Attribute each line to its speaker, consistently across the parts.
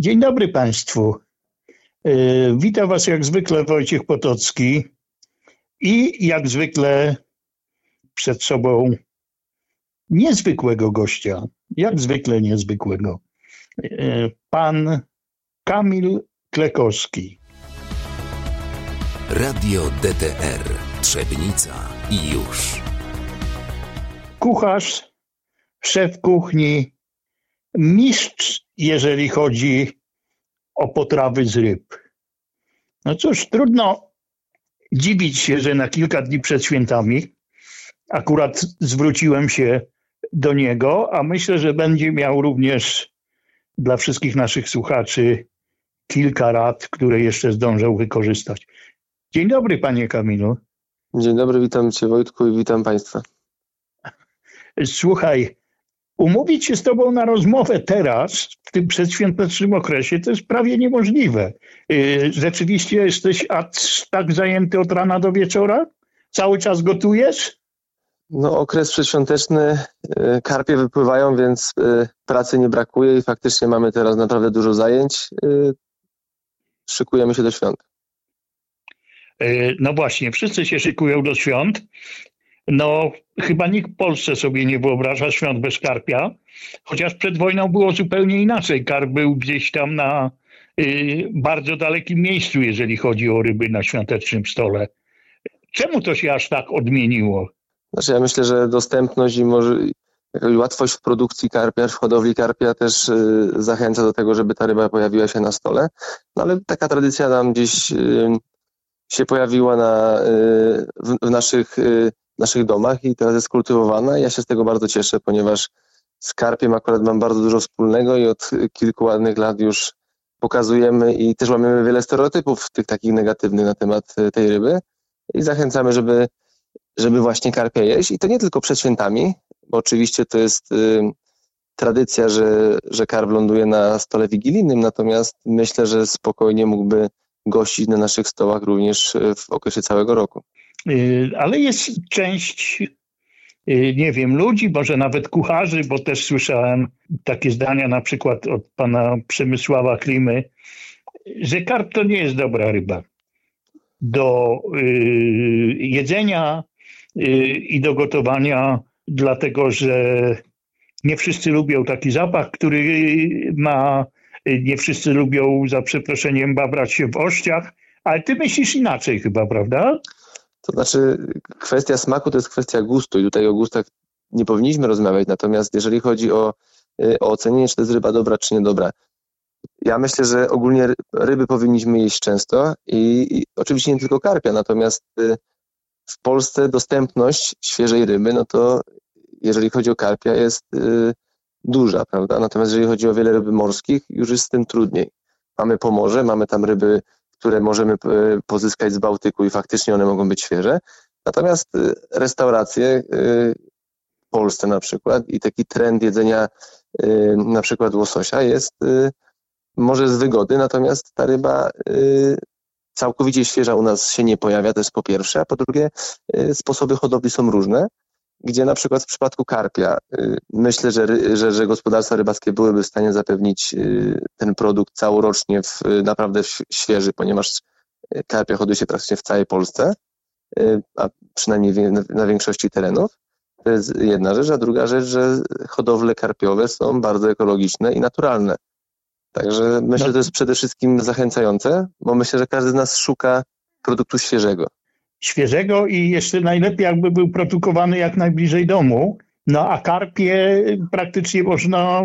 Speaker 1: Dzień dobry Państwu. E, witam Was jak zwykle Wojciech Potocki i jak zwykle przed sobą niezwykłego gościa, jak zwykle niezwykłego. E, pan Kamil Klekowski.
Speaker 2: Radio DTR Trzebnica i już.
Speaker 1: Kucharz, szef kuchni, mistrz, jeżeli chodzi o potrawy z ryb. No cóż, trudno dziwić się, że na kilka dni przed świętami akurat zwróciłem się do niego, a myślę, że będzie miał również dla wszystkich naszych słuchaczy kilka rad, które jeszcze zdążą wykorzystać. Dzień dobry, panie Kamilu.
Speaker 3: Dzień dobry, witam cię Wojtku i witam państwa.
Speaker 1: Słuchaj, umówić się z tobą na rozmowę teraz, w tym przedświątecznym okresie, to jest prawie niemożliwe. Y, rzeczywiście jesteś tak zajęty od rana do wieczora? Cały czas gotujesz?
Speaker 3: No, okres przedświąteczny, y, karpie wypływają, więc y, pracy nie brakuje i faktycznie mamy teraz naprawdę dużo zajęć. Szykujemy się do świąt.
Speaker 1: No właśnie, wszyscy się szykują do świąt. No, chyba nikt w Polsce sobie nie wyobraża świąt bez karpia, chociaż przed wojną było zupełnie inaczej. Karp był gdzieś tam na y, bardzo dalekim miejscu, jeżeli chodzi o ryby na świątecznym stole. Czemu to się aż tak odmieniło?
Speaker 3: Znaczy, ja myślę, że dostępność i może łatwość w produkcji karpia, w hodowli karpia też y, zachęca do tego, żeby ta ryba pojawiła się na stole. No ale taka tradycja nam gdzieś y, się pojawiła na, y, w, w, naszych y, naszych domach i teraz jest kultywowana. Ja się z tego bardzo cieszę, ponieważ z karpiem akurat mam bardzo dużo wspólnego i od kilku ładnych lat już pokazujemy i też mamy wiele stereotypów tych takich negatywnych na temat e, tej ryby i zachęcamy, żeby, żeby właśnie karpia jeść i to nie tylko przed świętami, bo oczywiście to jest y, tradycja, że, że karp ląduje na stole wigilijnym, natomiast myślę, że spokojnie mógłby gościć na naszych stołach również w okresie całego roku.
Speaker 1: Y, ale jest część, y, nie wiem, ludzi, może nawet kucharzy, bo też słyszałem takie zdania na przykład od pana Przemysława Klimy, że karp to nie jest dobra ryba. Do y, jedzenia i do gotowania, dlatego że nie wszyscy lubią taki zapach, który ma, nie wszyscy lubią, za przeproszeniem, babrać się w ościach, ale ty myślisz inaczej chyba, prawda?
Speaker 3: To znaczy, kwestia smaku to jest kwestia gustu i tutaj o gustach nie powinniśmy rozmawiać, natomiast jeżeli chodzi o, y, o ocenienie, czy to jest ryba dobra, czy niedobra, ja myślę, że ogólnie ryby powinniśmy jeść często i, i oczywiście nie tylko karpia, natomiast y, w Polsce dostępność świeżej ryby, no to jeżeli chodzi o karpia jest y, duża, prawda? Natomiast jeżeli chodzi o wiele ryb morskich, już jest z tym trudniej. Mamy Pomorze, mamy tam ryby które możemy e, pozyskać z Bałtyku i faktycznie one mogą być świeże. Natomiast e, restauracje e, w Polsce na przykład i taki trend jedzenia na przykład łososia jest może z wygody, natomiast ta ryba całkowicie świeża u nas się nie pojawia, to jest po pierwsze, a po drugie sposoby hodowli są różne gdzie na przykład w przypadku karpia y, myślę, że, że, że gospodarstwa rybackie byłyby w stanie zapewnić y, ten produkt całorocznie w, naprawdę świeży, ponieważ karpia hoduje się praktycznie w całej Polsce, y, a przynajmniej na większości terenów. To jest jedna rzecz, a druga rzecz, że hodowle karpiowe są bardzo ekologiczne i naturalne. Także myślę, że to jest przede wszystkim zachęcające, bo myślę, że każdy z nas szuka produktu świeżego
Speaker 1: świeżego i jeszcze najlepiej jakby był produkowany jak najbliżej domu. No a karpie praktycznie można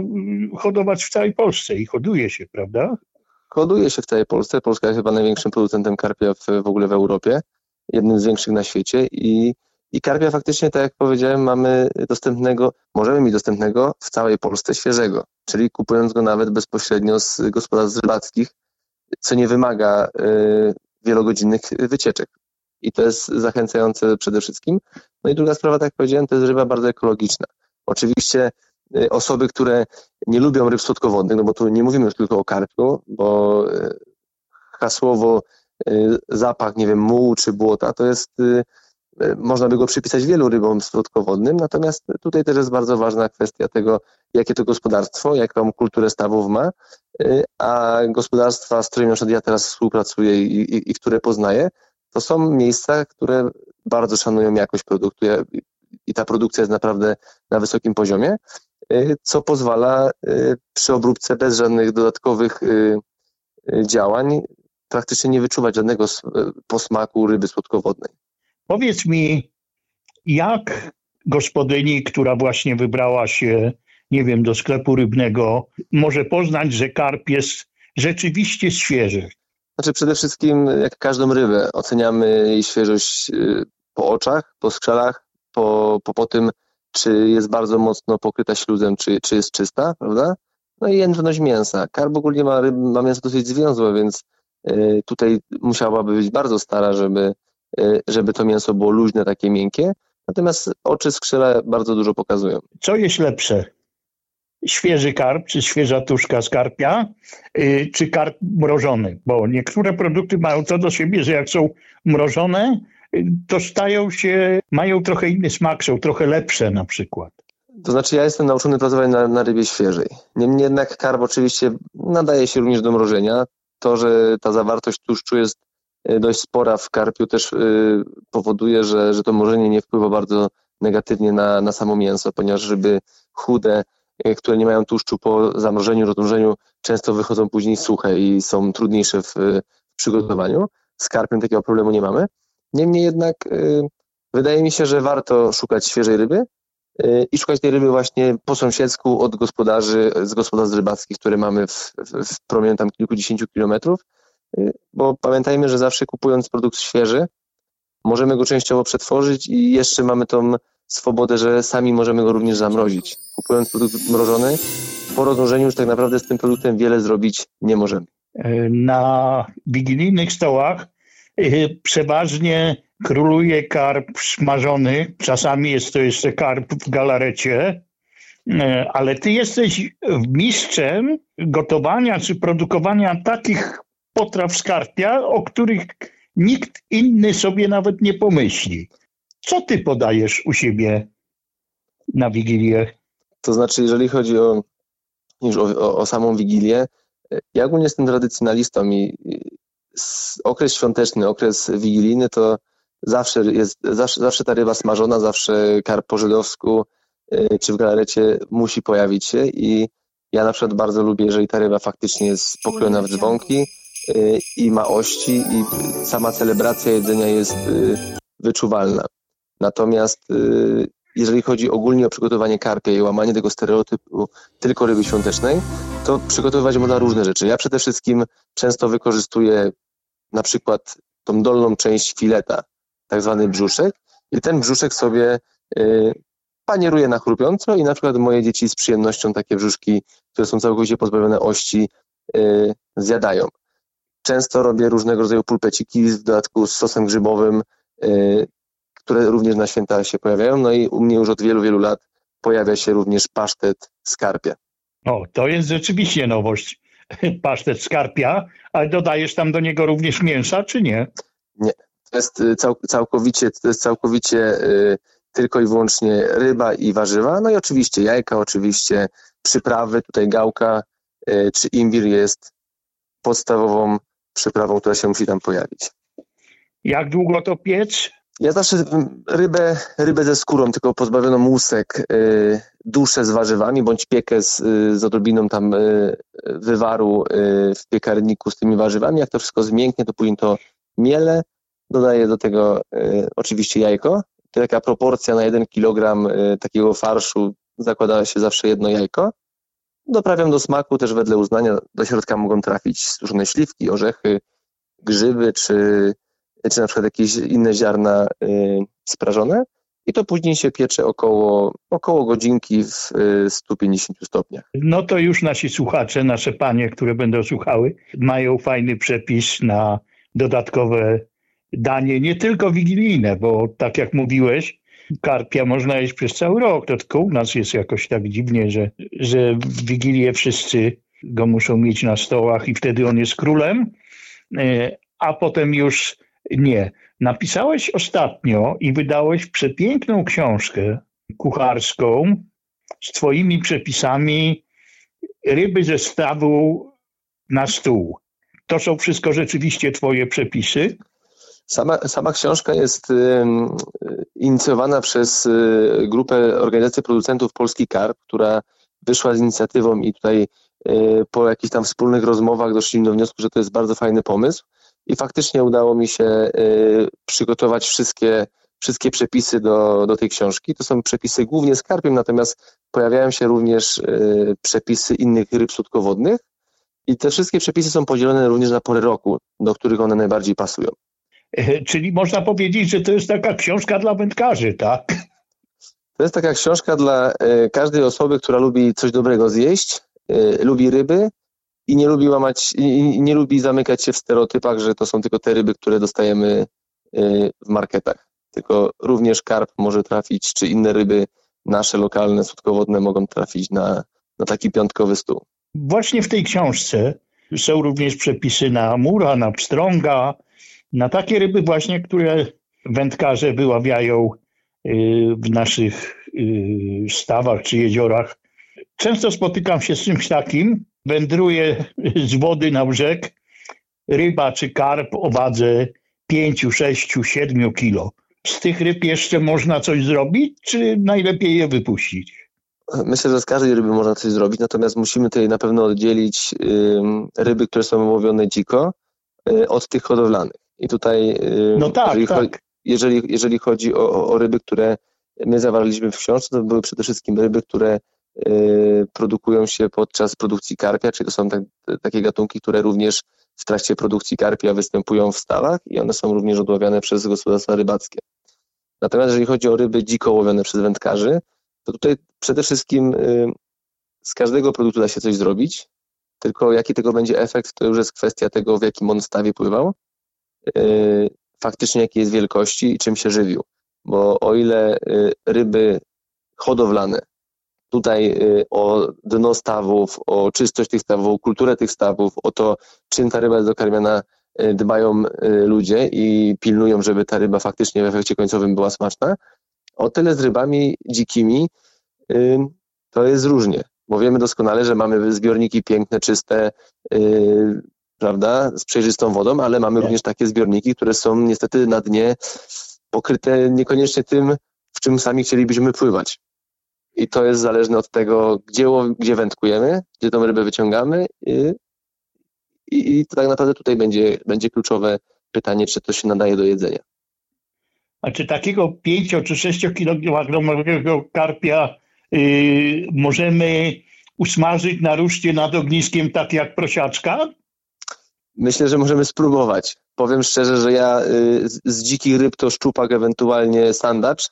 Speaker 1: hodować w całej Polsce i hoduje się, prawda?
Speaker 3: Hoduje się w całej Polsce. Polska jest chyba największym producentem karpia w, w ogóle w Europie, jednym z większych na świecie i, i karpia faktycznie, tak jak powiedziałem, mamy dostępnego, możemy mieć dostępnego w całej Polsce świeżego, czyli kupując go nawet bezpośrednio z gospodarstw rybackich, co nie wymaga y, wielogodzinnych wycieczek i to jest zachęcające przede wszystkim. No i druga sprawa, tak jak powiedziałem, to jest ryba bardzo ekologiczna. Oczywiście y, osoby, które nie lubią ryb słodkowodnych, no bo tu nie mówimy już tylko o karpiu, bo y, hasłowo y, zapach, nie wiem, mułu czy błota, to jest, można by go przypisać wielu rybom słodkowodnym, natomiast tutaj też jest bardzo ważna kwestia tego, jakie to gospodarstwo, jaką kulturę stawów ma a gospodarstwa, z którymi na przykład ja teraz współpracuję i, i, i które poznaję, to są miejsca, które bardzo szanują jakość produktu i ta produkcja jest naprawdę na wysokim poziomie, co pozwala przy obróbce bez żadnych dodatkowych działań praktycznie nie wyczuwać żadnego posmaku ryby słodkowodnej.
Speaker 1: Powiedz mi, jak gospodyni, która właśnie wybrała się, nie wiem, do sklepu rybnego, może poznać, że karp jest rzeczywiście świeży?
Speaker 3: Znaczy przede wszystkim, jak każdą rybę, oceniamy jej świeżość y, po oczach, po skrzelach, po, po, po tym, czy jest bardzo mocno pokryta śluzem, czy, czy jest czysta, prawda? No i jędrność mięsa. Karp ogólnie ma, ryb, ma mięso dosyć związłe, więc y, tutaj musiałaby być bardzo stara, żeby, y, żeby to mięso było luźne, takie miękkie. Natomiast oczy skrzela bardzo dużo pokazują.
Speaker 1: Co jest lepsze? Świeży karp, czy świeża tuszka skarpia, yy, czy karp mrożony? Bo niektóre produkty mają to do siebie, że jak są mrożone, yy, to stają się, mają trochę inny smak, są trochę lepsze na przykład.
Speaker 3: To znaczy ja jestem nauczony pracować na, na rybie świeżej. Niemniej jednak karp oczywiście nadaje się również do mrożenia. To, że ta zawartość tłuszczu jest Y, dość spora w karpiu też y, powoduje, że, że to mrożenie nie wpływa bardzo negatywnie na, na samo mięso, ponieważ ryby chude, y, które nie mają tłuszczu po zamrożeniu, rozmrożeniu, często wychodzą później suche i są trudniejsze w, w przygotowaniu. Z karpiem takiego problemu nie mamy. Niemniej jednak wydaje mi się, że warto szukać świeżej ryby i szukać tej ryby właśnie po sąsiedzku od gospodarzy, z gospodarstw rybackich, które mamy w, w, w promieniu tam kilkudziesięciu kilometrów bo pamiętajmy, że zawsze kupując produkt świeży, możemy go częściowo przetworzyć i jeszcze mamy tą swobodę, że sami możemy go również zamrozić. Kupując produkt mrożony, po rozmrożeniu już tak naprawdę z tym produktem wiele zrobić nie możemy.
Speaker 1: Na wigilijnych stołach y, przeważnie króluje karp smażony. Czasami jest to jeszcze karp w galarecie, y, ale ty jesteś mistrzem gotowania czy produkowania takich potraw skarpia, o których nikt inny sobie nawet nie pomyśli. Co ty podajesz u siebie na Wigilię?
Speaker 3: To znaczy, jeżeli chodzi o, już o, o, o samą Wigilię, ja ogólnie jestem tradycjonalistą i, okres świąteczny, okres wigilijny to zawsze jest, zawsze, zawsze ta ryba smażona, zawsze karp po żydowsku y, czy w galarecie musi pojawić się i ja na przykład bardzo lubię, jeżeli ta ryba faktycznie jest pokrojona w dzwonki, Y, i ma ości i sama celebracja jedzenia jest y, wyczuwalna. Natomiast y, jeżeli chodzi ogólnie o przygotowanie karpia i łamanie tego stereotypu tylko ryby świątecznej, to przygotowywać można różne rzeczy. Ja przede wszystkim często wykorzystuję na przykład tą dolną część fileta, tak zwany brzuszek i ten brzuszek sobie panieruję na chrupiąco i na przykład moje dzieci z przyjemnością takie brzuszki, które są całkowicie pozbawione ości, zjadają. Często robię różnego rodzaju pulpeciki w dodatku z sosem grzybowym, y, które również na święta się pojawiają. No i u mnie już od wielu, wielu lat pojawia się również pasztet skarpia.
Speaker 1: O, to jest rzeczywiście nowość. Pasztet skarpia, ale dodajesz tam do niego również mięsa, czy nie?
Speaker 3: Nie. To jest y, cał, całkowicie, to jest całkowicie y, tylko i wyłącznie ryba i warzywa. No i oczywiście jajka, oczywiście przyprawy, tutaj gałka y, czy imbir jest podstawową przyprawą, która się musi tam pojawić.
Speaker 1: Jak długo to piec?
Speaker 3: Ja zawsze rybę, rybę ze skórą, tylko pozbawioną łusek, y, duszę z warzywami, bądź piekę z, y, z odrobiną tam y, wywaru w piekarniku z tymi warzywami. Jak to wszystko zmięknie, to później to miele, dodaję do tego oczywiście jajko. To taka proporcja na jeden kilogram y, takiego farszu zakłada się zawsze jedno jajko. Doprawiam do smaku też wedle uznania. Do środka mogą trafić suszone śliwki, orzechy, grzyby, czy, czy na przykład jakieś inne ziarna y, sprażone. I to później się piecze około, około godzinki w 150 y, stopniach.
Speaker 1: No to już nasi słuchacze, nasze panie, które będą słuchały, mają fajny przepis na dodatkowe danie, nie tylko wigilijne, bo tak jak mówiłeś, karpia można jeść przez cały rok. To tylko u nas jest jakoś tak dziwnie, że, że w Wigilię wszyscy go muszą mieć na stołach i wtedy on jest królem, e, a potem już nie. Napisałeś ostatnio i wydałeś przepiękną książkę kucharską z twoimi przepisami ryby ze stawu na stół. To są wszystko rzeczywiście Twoje przepisy?
Speaker 3: Sama, sama książka jest inicjowana przez y, grupę Organizacji Producentów Polski Karp, która wyszła z inicjatywą i tutaj y, po jakichś tam wspólnych rozmowach doszliśmy do wniosku, że to jest bardzo fajny pomysł i faktycznie udało mi się y, przygotować wszystkie, wszystkie przepisy do, do tej książki. To są przepisy głównie z karpiem, natomiast pojawiają się również y, przepisy innych ryb słodkowodnych i te wszystkie przepisy są podzielone również na pory roku, do których one najbardziej pasują.
Speaker 1: Czyli można powiedzieć, że to jest taka książka dla wędkarzy, tak?
Speaker 3: To jest taka książka dla e, każdej osoby, która lubi coś dobrego zjeść, e, lubi ryby i nie lubi łamać, i nie lubi zamykać się w stereotypach, że to są tylko te ryby, które dostajemy e, w marketach. Tylko również karp może trafić, czy inne ryby nasze lokalne, słodkowodne mogą trafić na, na taki piątkowy stół.
Speaker 1: Właśnie w tej książce są również przepisy na amura, na pstrąga, na takie ryby właśnie, które wędkarze wyławiają y, w naszych y, stawach czy jeziorach. Często spotykam się z czymś takim, wędruję z wody na brzeg, ryba czy karp o wadze 5, 6, 7 kilo. Z tych ryb jeszcze można coś zrobić, czy najlepiej je wypuścić?
Speaker 3: Myślę, że z każdej ryby można coś zrobić, natomiast musimy tutaj na pewno oddzielić ryby, które są łowione dziko, y, od tych hodowlanych. I tutaj,
Speaker 1: no tak, jeżeli, tak.
Speaker 3: Chodzi, jeżeli, jeżeli chodzi o, o ryby, które my zawarliśmy w książce, to były przede wszystkim ryby, które produkują się podczas produkcji karpia, czyli to są tak, takie gatunki, które również w trakcie produkcji karpia występują w stawach i one są również odławiane przez gospodarstwa rybackie. Natomiast jeżeli chodzi o ryby dziko łowione przez wędkarzy, to tutaj przede wszystkim y, z każdego produktu da się coś zrobić, tylko jaki tego będzie efekt, to już jest kwestia tego, w jakim on stawie pływał Y, faktycznie jakiej jest wielkości i czym się żywił. Bo o ile y, ryby hodowlane, tutaj y, o dno stawów, o czystość tych stawów, o kulturę tych stawów, o to, czym ta ryba jest dokarmiana, dbają ludzie i pilnują, żeby ta ryba faktycznie w efekcie końcowym była smaczna. O tyle z rybami dzikimi to jest różnie, bo wiemy doskonale, że mamy zbiorniki piękne, czyste, prawda, z przejrzystą wodą, ale mamy również takie zbiorniki, które są niestety na dnie pokryte niekoniecznie tym, w czym sami chcielibyśmy pływać. I to jest zależne od tego, gdzie, gdzie wędkujemy, gdzie tą rybę wyciągamy i, i, i tak naprawdę tutaj będzie, będzie kluczowe pytanie, czy to się nadaje do jedzenia.
Speaker 1: A czy takiego 5 czy 6 kilogramowego karpia yy, możemy usmażyć na ruszcie nad ogniskiem tak jak prosiaczka?
Speaker 3: Myślę, że możemy spróbować. Powiem szczerze, że ja y, z dzikich ryb to szczupak, ewentualnie sandacz.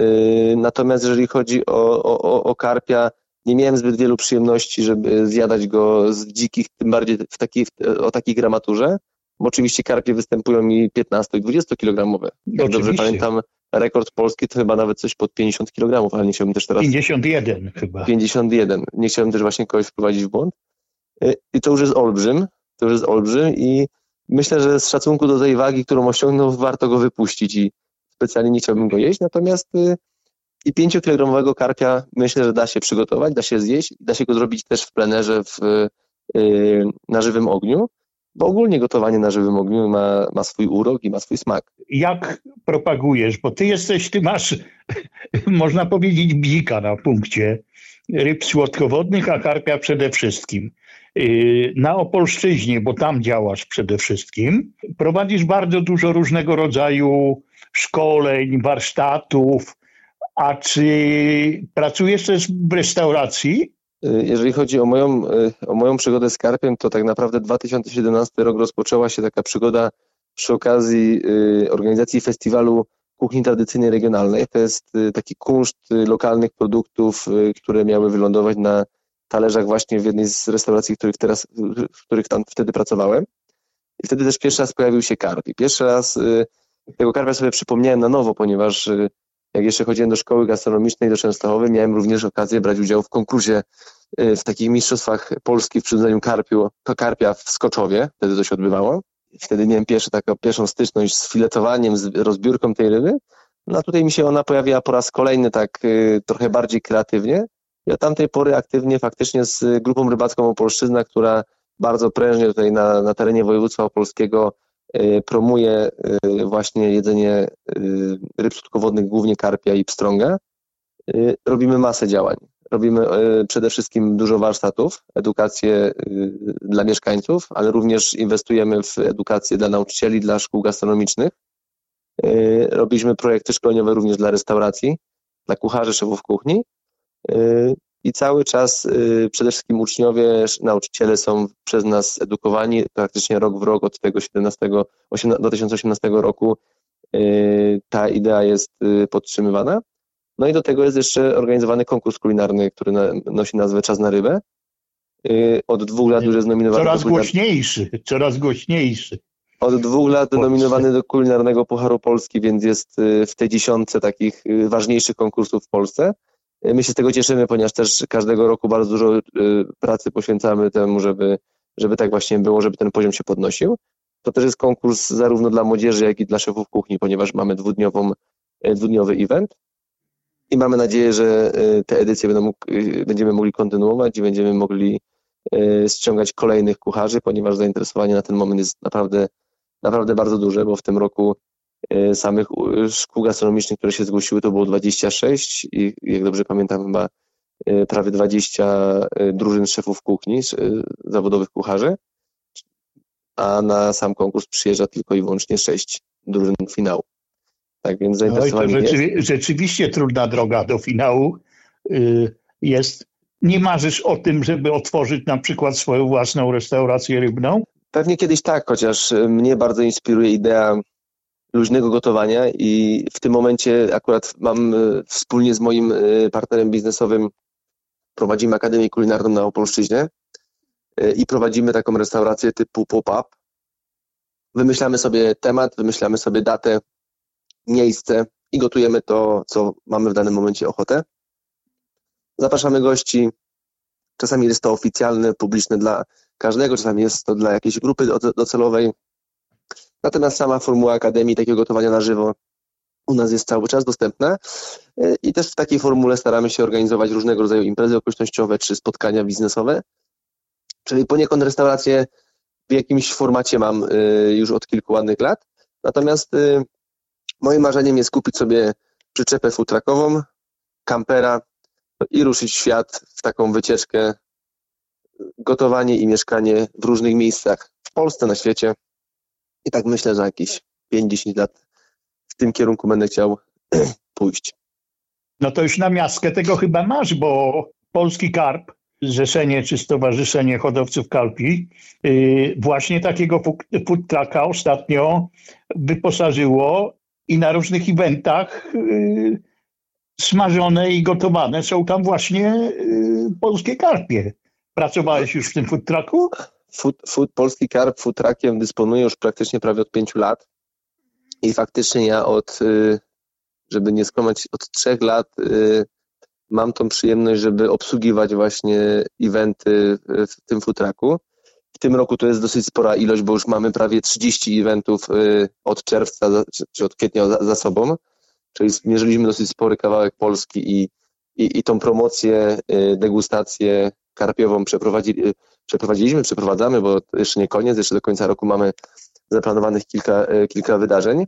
Speaker 3: Y, natomiast jeżeli chodzi o, o, o karpia, nie miałem zbyt wielu przyjemności, żeby zjadać go z dzikich, tym bardziej w takiej, o takiej gramaturze. Bo oczywiście karpie występują mi 15 i 20 kilogramowe. Jak dobrze pamiętam, rekord polski to chyba nawet coś pod 50 kg, ale nie chciałbym też teraz...
Speaker 1: 51 chyba.
Speaker 3: 51. Nie chciałbym też właśnie kogoś wprowadzić w błąd. Y, I to już jest olbrzym to już jest olbrzym i myślę, że z szacunku do tej wagi, którą osiągnął, warto go wypuścić i specjalnie nie chciałbym go jeść, natomiast y, i 5-kilogramowego karpia myślę, że da się przygotować, da się zjeść, da się go zrobić też w plenerze w, y, na żywym ogniu, bo ogólnie gotowanie na żywym ogniu ma, ma swój urok i ma swój smak.
Speaker 1: Jak propagujesz, bo ty jesteś, ty masz, można powiedzieć, bzika na punkcie ryb słodkowodnych, a karpia przede wszystkim. Y, na Opolszczyźnie, bo tam działasz przede wszystkim, prowadzisz bardzo dużo różnego rodzaju szkoleń, warsztatów. A czy pracujesz też w restauracji?
Speaker 3: Y, jeżeli chodzi o moją, y, o moją przygodę z karpiem, to tak naprawdę 2017 rok rozpoczęła się taka przygoda przy okazji organizacji festiwalu kuchni tradycyjnej regionalnej. To jest taki kunszt lokalnych produktów, które miały wylądować na talerzach właśnie w jednej z restauracji, w których, teraz, w których tam wtedy pracowałem. I wtedy też pierwszy raz pojawił się karp. I pierwszy raz y, tego karpia sobie przypomniałem na nowo, ponieważ y, jak jeszcze chodziłem do szkoły gastronomicznej do Częstochowy, miałem również okazję brać udział w konkursie y, w takich mistrzostwach Polski w przyrodzeniu karpiu, karpia w Skoczowie, wtedy to się odbywało. I wtedy miałem pierwszy, taką pierwszą styczność z filetowaniem, z rozbiórką tej ryby. No a tutaj mi się ona pojawiła po raz kolejny tak trochę bardziej kreatywnie. Ja tamtej pory aktywnie faktycznie z grupą rybacką Opolszczyzna, która bardzo prężnie tutaj na, na terenie województwa opolskiego promuje właśnie jedzenie ryb słodkowodnych, głównie karpia i pstrąga. Robimy masę działań. Robimy przede wszystkim dużo warsztatów, edukację dla mieszkańców, ale również inwestujemy w edukację dla nauczycieli, dla szkół gastronomicznych. Robiliśmy projekty szkoleniowe również dla restauracji, dla kucharzy, szefów kuchni i cały czas y, przede wszystkim uczniowie, nauczyciele są przez nas edukowani praktycznie rok w rok od tego 17, 2018 roku y, ta idea jest y, podtrzymywana. No i do tego jest jeszcze organizowany konkurs kulinarny, który nosi nazwę Czas na rybę. Od dwóch lat już jest nominowany.
Speaker 1: Coraz głośniejszy, coraz głośniejszy.
Speaker 3: Od dwóch lat nominowany do kulinarnego Pucharu Polski, więc jest w tej dziesiątce takich ważniejszych konkursów w Polsce. My się z tego cieszymy, ponieważ też każdego roku bardzo dużo y, pracy poświęcamy temu, żeby, żeby tak właśnie było, żeby ten poziom się podnosił. To też jest konkurs zarówno dla młodzieży, jak i dla szefów kuchni, ponieważ mamy dwudniową, y, dwudniowy event i mamy nadzieję, że y, te edycje będą, będziemy mogli kontynuować i będziemy mogli ściągać kolejnych kucharzy, ponieważ zainteresowanie na ten moment jest naprawdę, naprawdę bardzo duże, bo w tym roku samych szkół gastronomicznych, które się zgłosiły, to było 26 i jak dobrze pamiętam chyba e, prawie 20 e, drużyn szefów kuchni, zawodowych kucharzy, a na sam konkurs przyjeżdża tylko i wyłącznie 6 drużyn finału. Tak więc zainteresowanie
Speaker 1: Oj, rzeczy, jest. Rzeczywiście trudna droga do finału y, jest. Nie marzysz o tym, żeby otworzyć na przykład swoją własną restaurację rybną?
Speaker 3: Pewnie kiedyś tak, chociaż mnie bardzo inspiruje idea luźnego gotowania i w tym momencie akurat mam e, wspólnie z moim e, partnerem biznesowym prowadzimy Akademię Kulinarną na Opolszczyźnie e, i prowadzimy taką restaurację typu pop-up. Wymyślamy sobie temat, wymyślamy sobie datę, miejsce i gotujemy to, co mamy w danym momencie ochotę. Zapraszamy gości. Czasami jest to oficjalne, publiczne dla każdego, czasami jest to dla jakiejś grupy docelowej. Natomiast sama formuła Akademii takiego gotowania na żywo u nas jest cały czas dostępna e, i też w takiej formule staramy się organizować różnego rodzaju imprezy okolicznościowe czy spotkania biznesowe. Czyli poniekąd restaurację w jakimś formacie mam e, już od kilku ładnych lat. Natomiast e, moim marzeniem jest kupić sobie przyczepę futrakową, kampera i ruszyć świat w taką wycieczkę, gotowanie i mieszkanie w różnych miejscach w Polsce, na świecie. I tak myślę, że jakieś 5-10 lat w tym kierunku będę chciał pójść.
Speaker 1: No to już na miastkę tego chyba masz, bo Polski Karp, Zrzeszenie czy Stowarzyszenie Hodowców Karpi, yy, właśnie takiego food trucka ostatnio wyposażyło i na różnych eventach yy, smażone i gotowane są tam właśnie yy, polskie karpie. Pracowałeś już w tym food trucku?
Speaker 3: Food, food, polski karp food truckiem dysponuje już praktycznie prawie od pięciu lat i faktycznie ja od, y, żeby nie skłamać, od trzech lat y, mam tą przyjemność, żeby obsługiwać właśnie eventy w tym food trucku. W tym roku to jest dosyć spora ilość, bo już mamy prawie 30 eventów y, od czerwca czy od kwietnia za, za sobą, czyli zmierzyliśmy dosyć spory kawałek Polski i, i, i tą promocję, degustację karpiową przeprowadzili, przeprowadziliśmy, przeprowadzamy, bo jeszcze nie koniec, jeszcze do końca roku mamy zaplanowanych kilka, e, kilka wydarzeń.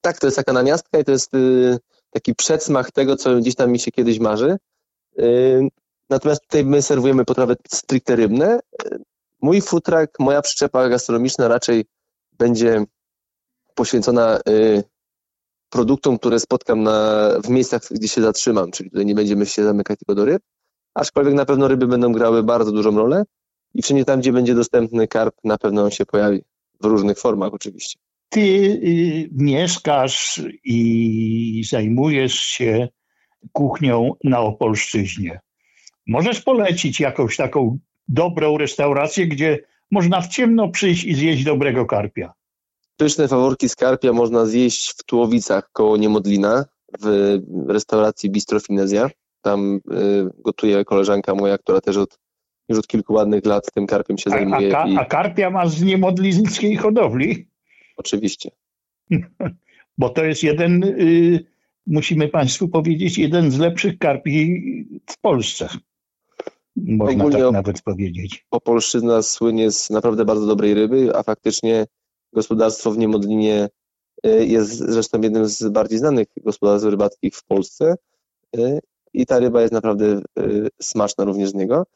Speaker 3: Tak, to jest taka namiastka i to jest e, taki przedsmach tego, co gdzieś tam mi się kiedyś marzy. Natomiast tutaj my serwujemy potrawy stricte rybne. Mój futrak, moja przyczepa gastronomiczna raczej będzie poświęcona produktom, które spotkam na, w miejscach, gdzie się zatrzymam, czyli tutaj nie będziemy się zamykać tylko do ryb, aczkolwiek na pewno ryby będą grały bardzo dużą rolę i wszędzie tam, gdzie będzie dostępny karp, na pewno on się pojawi. W różnych formach oczywiście.
Speaker 1: Ty y, mieszkasz i zajmujesz się kuchnią na Opolszczyźnie. Możesz polecić jakąś taką dobrą restaurację, gdzie można w ciemno przyjść i zjeść dobrego karpia?
Speaker 3: Pyszne faworki z karpia można zjeść w Tułowicach koło Niemodlina w restauracji Bistro Finezja. Tam y, gotuje koleżanka moja, która też od, już od kilku ładnych lat tym karpiem się zajmuje.
Speaker 1: A, a, a karpia ma z niemodlińskiej hodowli?
Speaker 3: Oczywiście.
Speaker 1: Bo to jest jeden, y, musimy Państwu powiedzieć, jeden z lepszych karpi w Polsce. Można Ogólnie tak nawet powiedzieć.
Speaker 3: Opolszczyzna słynie z naprawdę bardzo dobrej ryby, a faktycznie gospodarstwo w Niemodlinie y, jest zresztą jednym z bardziej znanych gospodarstw rybackich w Polsce y, i ta ryba jest naprawdę y, smaczna również z niego.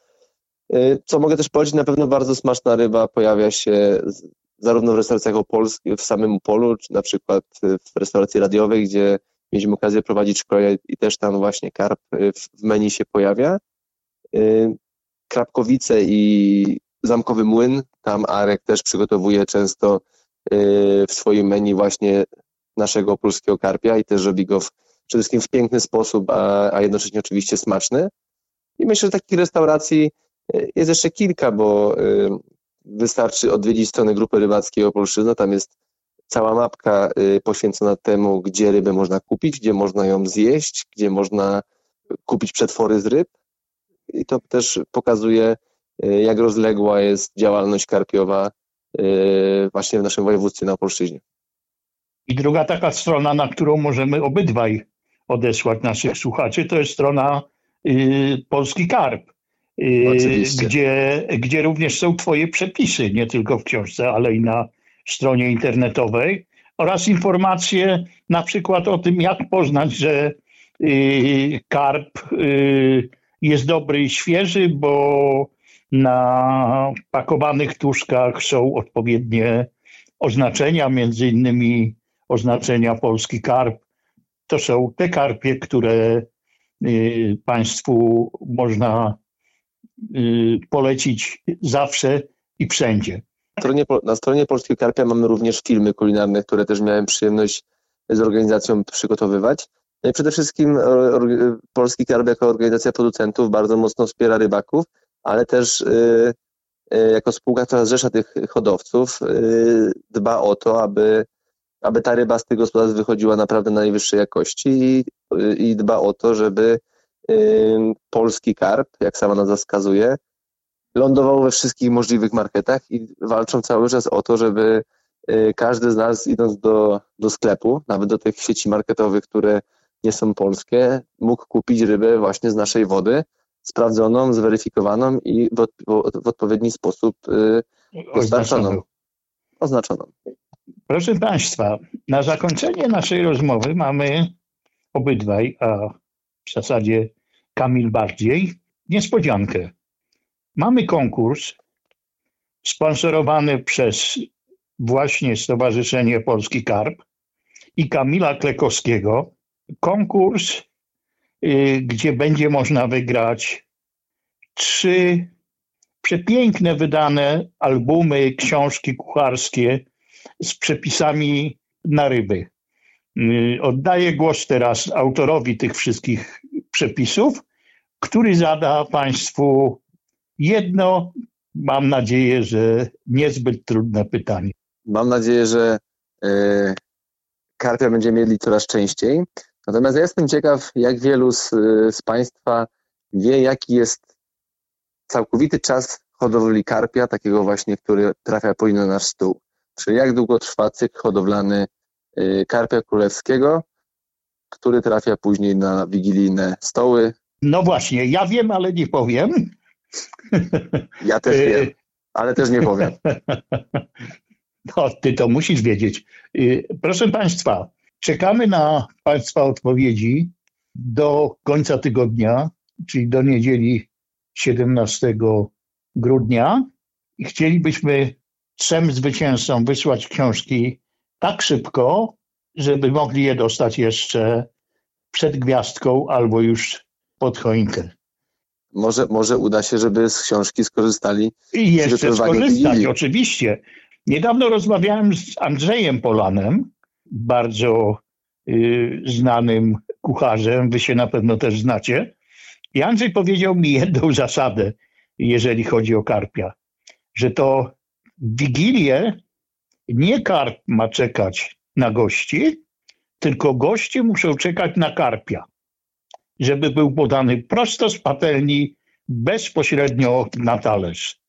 Speaker 3: Co mogę też powiedzieć, na pewno bardzo smaczna ryba pojawia się zarówno w restauracjach opolskich, w samym Polu, czy na przykład w restauracji radiowej, gdzie mieliśmy okazję prowadzić szkolenie i też tam właśnie karp w menu się pojawia. Krapkowice i Zamkowy Młyn, tam Arek też przygotowuje często w swoim menu właśnie naszego polskiego karpia i też robi go w, przede wszystkim w piękny sposób, a, a jednocześnie oczywiście smaczny. I myślę, że takich restauracji jest jeszcze kilka, bo wystarczy odwiedzić stronę Grupy Rybackiej Opolszczyzna, tam jest cała mapka poświęcona temu, gdzie rybę można kupić, gdzie można ją zjeść, gdzie można kupić przetwory z ryb. I to też pokazuje, jak rozległa jest działalność karpiowa właśnie w naszym województwie na Opolszczyźnie.
Speaker 1: I druga taka strona, na którą możemy obydwaj odesłać naszych słuchaczy, to jest strona y, Polski Karp, y, gdzie, gdzie również są Twoje przepisy, nie tylko w książce, ale i na stronie internetowej oraz informacje na przykład o tym, jak poznać, że y, karp jest dobry i świeży, bo na pakowanych tuszkach są odpowiednie oznaczenia, między innymi oznaczenia polski karp. To są te karpie, które y, Państwu można y, polecić zawsze i wszędzie.
Speaker 3: Na stronie, na stronie Karpia mamy również filmy kulinarne, które też miałem przyjemność z organizacją przygotowywać. No przede wszystkim Polski Karp jako organizacja producentów bardzo mocno wspiera rybaków, ale też y, jako spółka, która zrzesza tych hodowców, dba o to, aby aby ta ryba z tych gospodarstw wychodziła naprawdę na najwyższej jakości i, i dba o to, żeby y, polski karp, jak sama nazwa wskazuje, lądował we wszystkich możliwych marketach i walczą cały czas o to, żeby y, każdy z nas idąc do, do sklepu, nawet do tych sieci marketowych, które nie są polskie, mógł kupić rybę właśnie z naszej wody, sprawdzoną, zweryfikowaną i w, w odpowiedni sposób y, dostarczoną. Oznaczoną.
Speaker 1: Proszę Państwa, na zakończenie naszej rozmowy mamy obydwaj, a w zasadzie Kamil bardziej, niespodziankę. Mamy konkurs sponsorowany przez właśnie Stowarzyszenie Polski Karp i Kamila Klekowskiego. Konkurs, y, gdzie będzie można wygrać trzy przepiękne wydane albumy, książki kucharskie z przepisami na ryby. Y, oddaję głos teraz autorowi tych wszystkich przepisów, który zada Państwu jedno, mam nadzieję, że niezbyt trudne pytanie.
Speaker 3: Mam nadzieję, że y, karpia będziemy mieli coraz częściej. Natomiast ja jestem ciekaw, jak wielu z, z Państwa wie, jaki jest całkowity czas hodowli karpia, takiego właśnie, który trafia po na nasz stół. Czyli jak długo trwa cykl hodowlany y, karpia królewskiego, który trafia później na wigilijne stoły.
Speaker 1: No właśnie, ja wiem, ale nie powiem.
Speaker 3: Ja też wiem, ale też nie powiem.
Speaker 1: No, ty to musisz wiedzieć. Y, proszę Państwa, czekamy na Państwa odpowiedzi do końca tygodnia, czyli do niedzieli 17 grudnia. I chcielibyśmy trzem zwycięzcom wysłać książki tak szybko, żeby mogli je dostać jeszcze przed gwiazdką albo już pod choinkę.
Speaker 3: Może, może uda się, żeby z książki skorzystali.
Speaker 1: I jeszcze skorzystać, oczywiście. Niedawno rozmawiałem z Andrzejem Polanem, bardzo y, znanym kucharzem, wy się na pewno też znacie. I Andrzej powiedział mi jedną zasadę, jeżeli chodzi o karpia, że to Wigilię nie karp ma czekać na gości, tylko goście muszą czekać na karpia, żeby był podany prosto z patelni, bezpośrednio na talerz.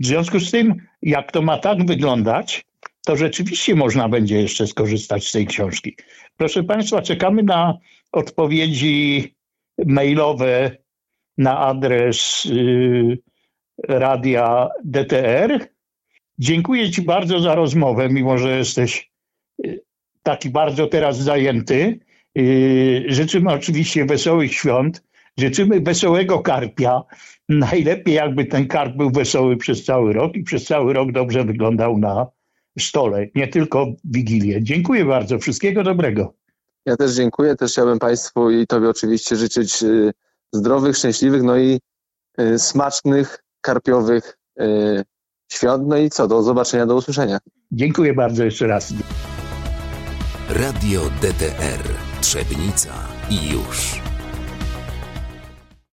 Speaker 1: W związku z tym, jak to ma tak wyglądać, to rzeczywiście można będzie jeszcze skorzystać z tej książki. Proszę Państwa, czekamy na odpowiedzi mailowe na adres y, radia DTR. Dziękuję Ci bardzo za rozmowę, mimo że jesteś y, taki bardzo teraz zajęty. Y, życzymy oczywiście wesołych świąt. Życzymy wesołego karpia. Najlepiej, jakby ten karp był wesoły przez cały rok i przez cały rok dobrze wyglądał na stole, nie tylko Wigilię. Dziękuję bardzo. Wszystkiego dobrego.
Speaker 3: Ja też dziękuję. Też chciałbym Państwu i Tobie oczywiście życzyć y, zdrowych, szczęśliwych, no i smacznych, karpiowych świąt. No i co, do zobaczenia, do usłyszenia.
Speaker 1: Dziękuję bardzo jeszcze raz.
Speaker 2: Radio DTR Trzebnica i już.